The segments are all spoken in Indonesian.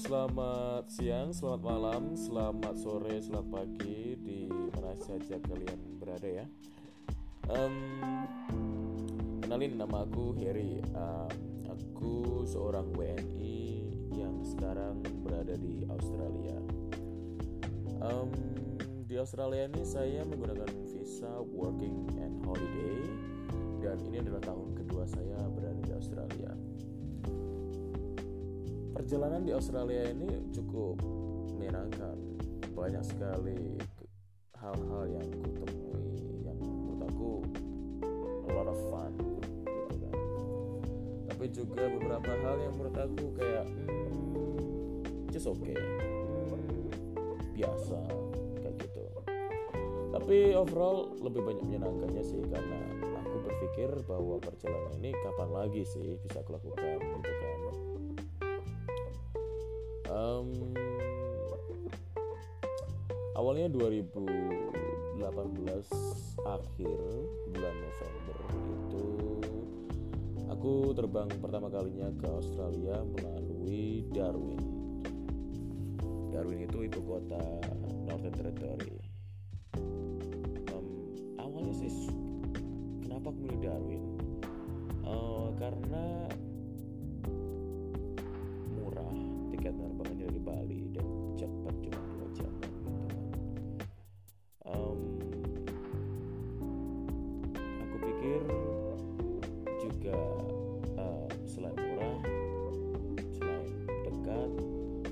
selamat siang, selamat malam, selamat sore, selamat pagi di mana saja kalian berada ya. Um, kenalin nama aku Heri. Um, aku seorang WNI yang sekarang berada di Australia. Um, di Australia ini saya menggunakan visa working and holiday dan ini adalah tahun kedua saya berada di Australia perjalanan di Australia ini cukup menyenangkan. Banyak sekali hal-hal yang kutemui yang menurut aku a lot of fun gitu kan. Tapi juga beberapa hal yang menurut aku kayak hmm, just okay. Hmm, biasa kayak gitu. Tapi overall lebih banyak menyenangkannya sih karena aku berpikir bahwa perjalanan ini kapan lagi sih bisa aku lakukan um, awalnya 2018 akhir bulan November itu aku terbang pertama kalinya ke Australia melalui Darwin. Darwin itu ibu kota Northern Territory. Um, awalnya sih kenapa aku milih Darwin? Uh, karena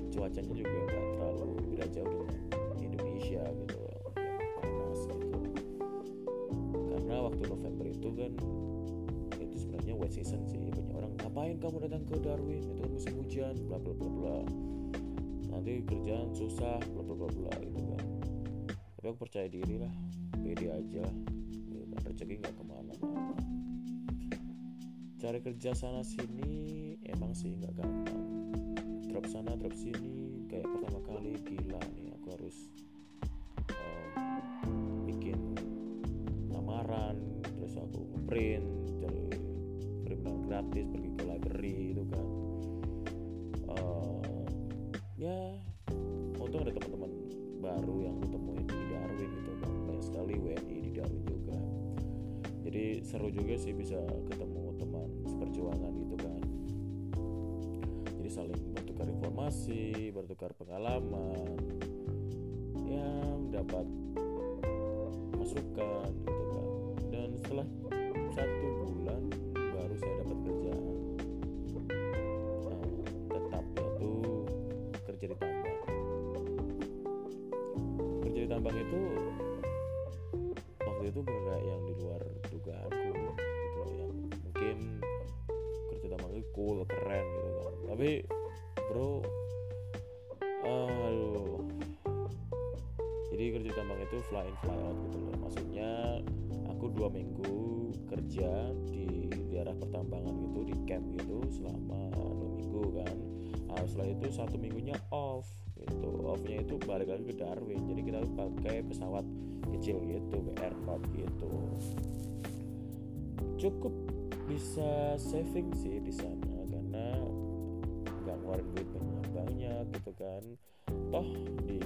cuacanya juga nggak terlalu beda jauh dengan Indonesia gitu. Yang panas gitu. Karena waktu November itu kan itu sebenarnya wet season sih. Banyak orang ngapain kamu datang ke Darwin? Itu kan musim hujan bla bla bla bla. Nanti kerjaan susah bla bla bla bla gitu kan. Tapi aku percaya diri lah pede aja. Gitu kan rezeki nggak ke mana-mana. Cari kerja sana sini emang sih nggak gampang drop sana drop sini kayak pertama kali gila nih aku harus um, bikin lamaran terus aku print cari print gratis pergi ke library itu kan. Uh, ya untung ada teman-teman baru yang ketemuin di Darwin gitu kan banyak sekali WNI di Darwin juga. Jadi seru juga sih bisa ketemu teman seperjuangan gitu kan saling bertukar informasi bertukar pengalaman. Ya dapat masukan gitu kan. Dan setelah satu bulan baru saya dapat kerjaan. Uh, tetap yaitu kerja di tambang. Kerja di tambang itu waktu itu benar yang di luar dugaanku gitu yang mungkin itu cool keren gitu kan. Tapi bro aduh. Jadi kerja tambang itu fly in fly out gitu loh. Maksudnya aku dua minggu kerja di daerah pertambangan gitu di camp gitu selama dua minggu kan. Nah, setelah itu satu minggunya off gitu. Offnya itu balik lagi ke Darwin. Jadi kita pakai pesawat kecil gitu airport gitu. Cukup bisa saving sih di sana karena nggak ngeluarin duit banyak banyak gitu kan. Toh di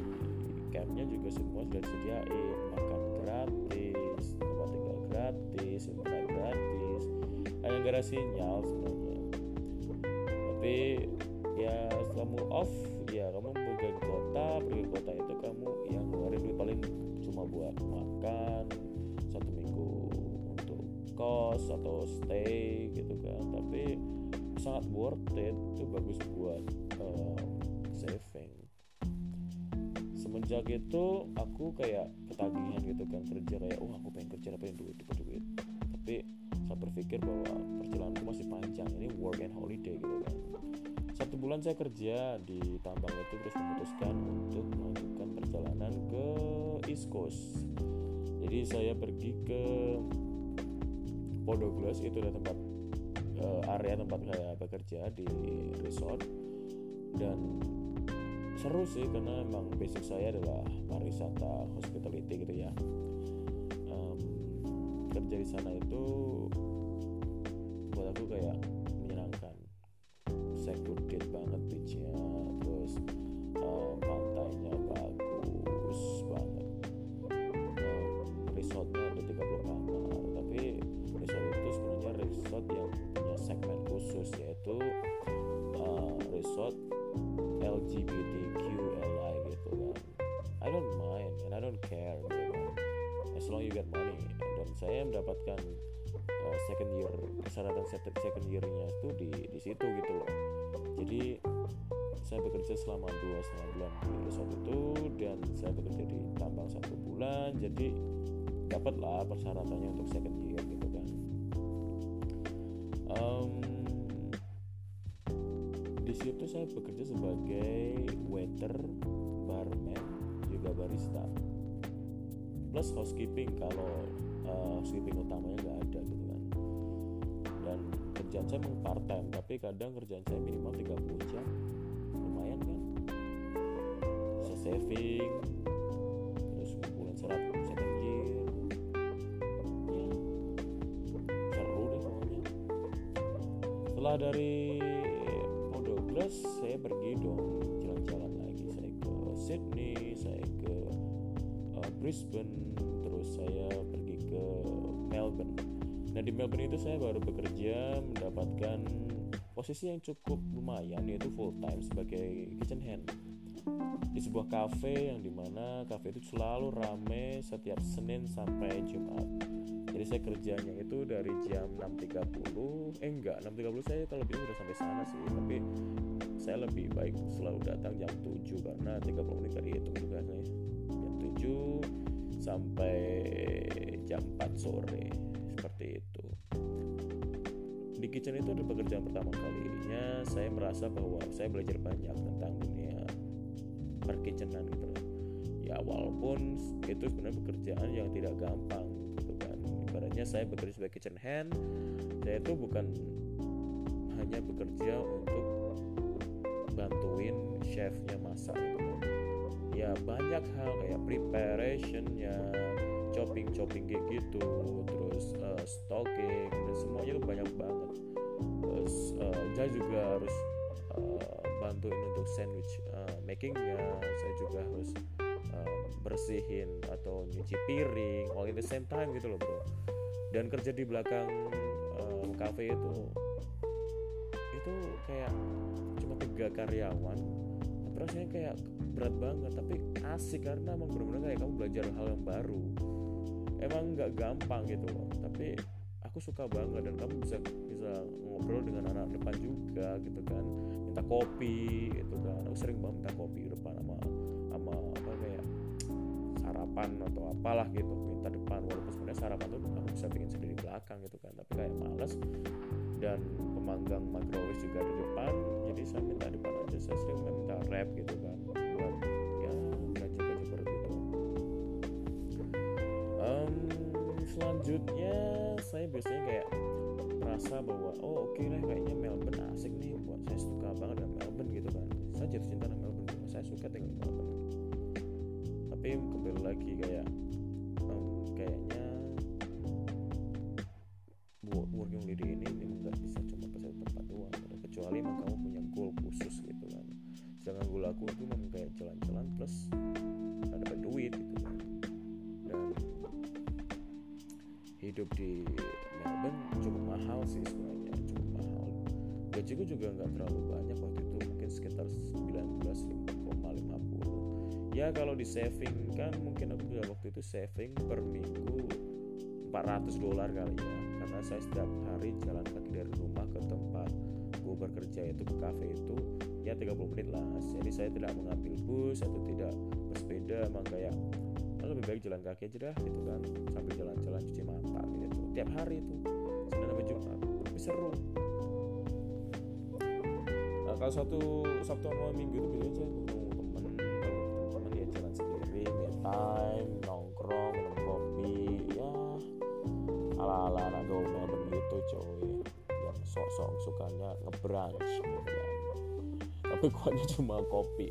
campnya juga semua sudah disediain makan gratis tempat tinggal gratis internet gratis hanya gara sinyal sebenarnya. Tapi ya setelah kamu off ya kamu pergi ke kota pergi ke kota kos atau stay gitu kan. Tapi sangat worth it itu bagus buat uh, saving. Semenjak itu aku kayak ketagihan gitu kan kerja kayak oh aku pengen kerja pengen duit dapat duit. Tapi saya berpikir bahwa perjalananku masih panjang ini work and holiday gitu kan. Satu bulan saya kerja di tambang itu terus memutuskan untuk melanjutkan perjalanan ke East Coast. Jadi saya pergi ke Podoglas itu adalah tempat uh, area tempat saya bekerja di resort. Dan seru sih karena emang basic saya adalah pariwisata hospitality gitu ya. Um, kerja di sana itu buat aku kayak menyenangkan. Secluded mendapatkan uh, second year persyaratan second yearnya itu di di situ gitu loh. Jadi saya bekerja selama dua setengah bulan di resort itu dan saya bekerja di tambang satu bulan. Jadi dapatlah persyaratannya untuk second year gitu kan. Um, di situ saya bekerja sebagai waiter barman juga barista. Plus housekeeping kalau uh, housekeeping utamanya nggak ada gitu kan. Dan kerjaan saya memang part time tapi kadang kerjaan saya minimal 30 jam. Lumayan kan? Bisa saving terus ngumpulin serat second year ya. Seru deh pokoknya. Setelah dari Podogres saya pergi dong jalan-jalan lagi. Saya ke Sydney saya ke uh, Brisbane nah di Melbourne itu saya baru bekerja mendapatkan posisi yang cukup lumayan yaitu full time sebagai kitchen hand. Di sebuah cafe yang di mana cafe itu selalu rame setiap Senin sampai Jumat. Jadi saya kerjanya itu dari jam 6.30 eh enggak 6.30 saya kalau bisa udah sampai sana sih. Tapi saya lebih baik selalu datang jam 7 karena 30 menit dari itu juga saya. Jam 7 sampai jam 4 sore seperti itu. Di kitchen itu ada pekerjaan pertama kalinya saya merasa bahwa saya belajar banyak tentang dunia perkitchenan gitu ya walaupun itu sebenarnya pekerjaan yang tidak gampang gitu kan. Ibaratnya saya bekerja sebagai kitchen hand saya itu bukan hanya bekerja untuk bantuin chefnya masak gitu ya banyak hal kayak preparationnya chopping chopping kayak gitu terus uh, stocking dan semuanya itu banyak banget. Terus uh, saya juga harus uh, bantuin untuk sandwich uh, makingnya. Saya juga harus uh, bersihin atau nyuci piring all in the same time gitu loh bro. Dan kerja di belakang uh, cafe itu itu kayak cuma tiga karyawan. Tapi rasanya kayak berat banget tapi asik karena emang bener-bener kayak kamu belajar hal yang baru emang nggak gampang gitu loh. Tapi aku suka banget dan kamu bisa bisa ngobrol dengan anak depan juga gitu kan. Minta kopi gitu kan. Aku sering banget minta kopi di depan sama sama apa kayak sarapan atau apalah gitu. Minta depan walaupun sebenarnya sarapan tuh aku bisa bikin sendiri belakang gitu kan. Tapi kayak males. Dan pemanggang microwave juga di depan. Jadi saya minta depan aja. Saya sering minta rap gitu kan saya biasanya kayak merasa bahwa oh oke okay lah kayaknya Melbourne asik nih buat saya suka banget dengan Melbourne gitu kan saya jatuh cinta dengan Melbourne gitu. saya suka di Melbourne tapi kembali lagi kayak um, kayaknya buat working holiday ini memang nggak bisa cuma ke satu tempat doang gitu. kecuali emang kamu punya goal khusus gitu kan sedangkan goal aku itu memang kayak jalan-jalan plus hidup di Melbourne cukup mahal sih sebenarnya cukup mahal. Gajiku juga nggak terlalu banyak waktu itu mungkin sekitar 19,50 ya kalau di saving kan mungkin aku juga waktu itu saving per minggu 400 dolar kali ya. Karena saya setiap hari jalan kaki dari rumah ke tempat gue bekerja itu ke cafe itu ya 30 menit lah. Jadi saya tidak mengambil bus atau tidak bersepeda emang kayak "Ah, lebih baik jalan kaki aja dah gitu kan. Sambil jalan-jalan cuci mata gitu. Tiap hari itu Senin sampai Jumat. Tapi seru. Nah, kalau satu Sabtu sama Minggu itu biasanya saya ketemu temen temen ya jalan sendiri me time nongkrong minum kopi ya. Ala-ala anak gaul Melbourne gitu coy. Yang sok-sok sukanya ngebrunch gitu kan. Tapi kuatnya cuma kopi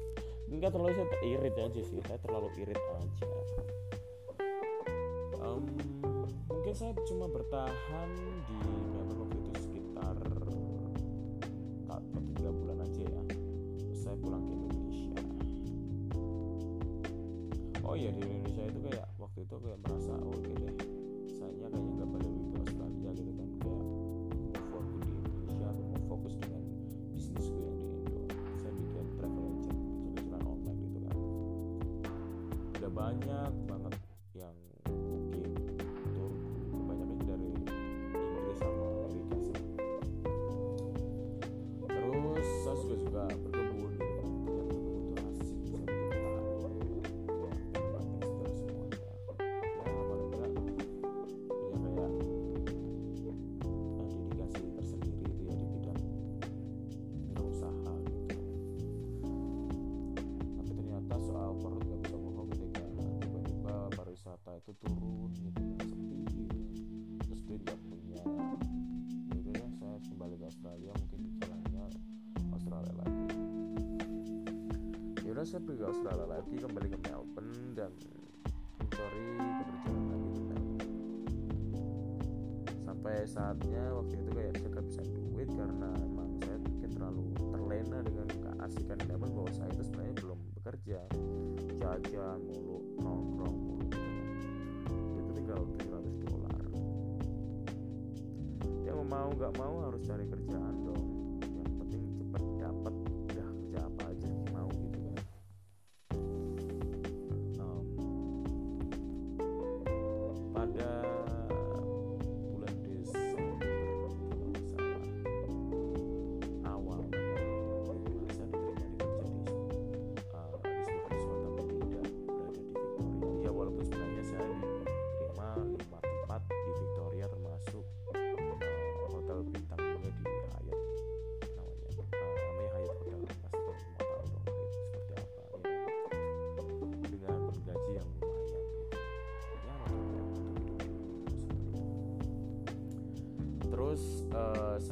enggak terlalu saya irit aja sih. Saya terlalu irit aja. Em, mungkin saya cuma bertahan di Melbourne waktu itu sekitar atau tiga bulan aja ya. Terus saya pulang ke Indonesia. Oh iya di Indonesia itu kayak waktu itu kayak merasa oh, oke deh. Saya kayaknya nggak balik banyak yaudah saya pergi ke Australia lagi kembali ke Melbourne dan mencari pekerjaan lagi di Melbourne. Sampai saatnya waktu itu kayak saya kehabisan duit karena emang saya mungkin terlalu terlena dengan keasikan di Melbourne bahwa saya itu sebenarnya belum bekerja. Jajan mulu nongkrong mulu gitu kan. itu tinggal 300 dolar. Ya mau nggak mau harus cari kerjaan dong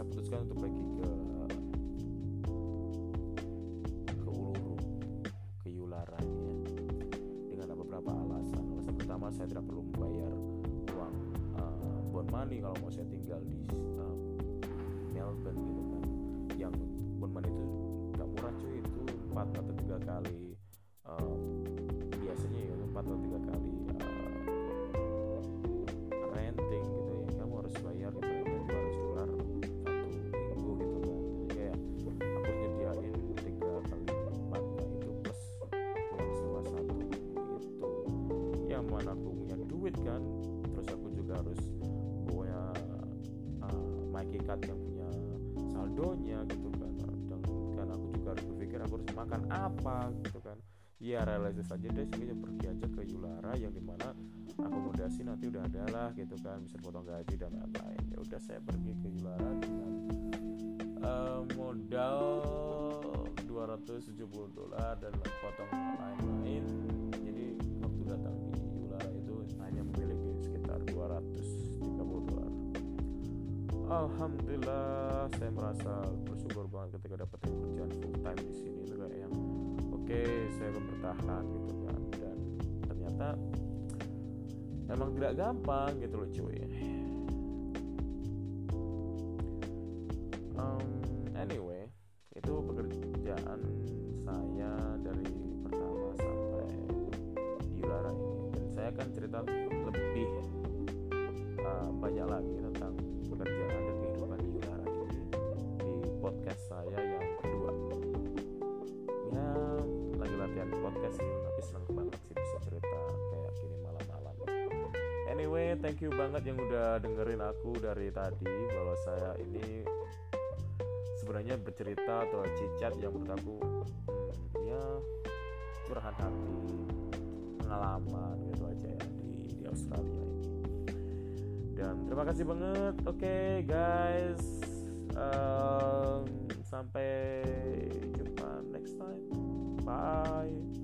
saya putuskan untuk pergi ke ke Uluru ke Yularan ya. Dengan beberapa alasan. Alasan pertama saya tidak perlu membayar uang eh, bond money kalau mau saya tinggal di eh, Melbourne gitu kan. Yang bond money itu nggak murah cuy. Itu empat atau tiga kali eh, biasanya ya empat atau tiga kali mana aku punya duit kan. Terus aku juga harus punya uh, mic card yang punya saldonya gitu kan. Dan kan aku juga harus berpikir aku harus makan apa gitu kan. Ya realistis aja deh sehingga pergi aja ke Yulara yang di mana akomodasi nanti udah ada lah gitu kan. Bisa potong gaji dan lain-lain. Ya udah saya pergi ke Yulara dengan eh, modal 270 dolar dan potong lain-lain Alhamdulillah saya merasa bersyukur banget ketika dapat pekerjaan full time di sini itu kayak yang oke saya akan bertahan gitu kan. Dan ternyata emang tidak gampang gitu loh cuy. Um, anyway itu pekerjaan saya dari pertama sampai di Ulara ini. Dan saya akan cerita lebih uh, banyak lagi saya yang kedua. Ya lagi latihan podcast sih tapi senang banget sih bisa cerita kayak gini malam-malam. Anyway thank you banget yang udah dengerin aku dari tadi bahwa saya ini sebenarnya bercerita atau cicat yang menurut aku hmm, ya curahan hati pengalaman gitu aja ya di, di Australia ini. Dan terima kasih banget. Oke guys Um, sampai jumpa next time. Bye